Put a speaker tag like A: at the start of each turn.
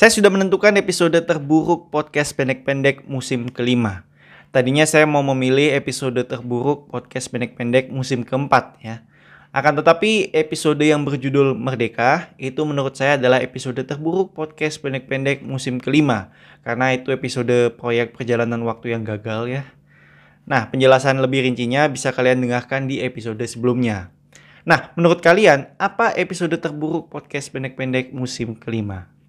A: Saya sudah menentukan episode terburuk podcast pendek-pendek musim kelima. Tadinya saya mau memilih episode terburuk podcast pendek-pendek musim keempat ya. Akan tetapi episode yang berjudul Merdeka itu menurut saya adalah episode terburuk podcast pendek-pendek musim kelima. Karena itu episode proyek perjalanan waktu yang gagal ya. Nah penjelasan lebih rincinya bisa kalian dengarkan di episode sebelumnya. Nah menurut kalian apa episode terburuk podcast pendek-pendek musim kelima?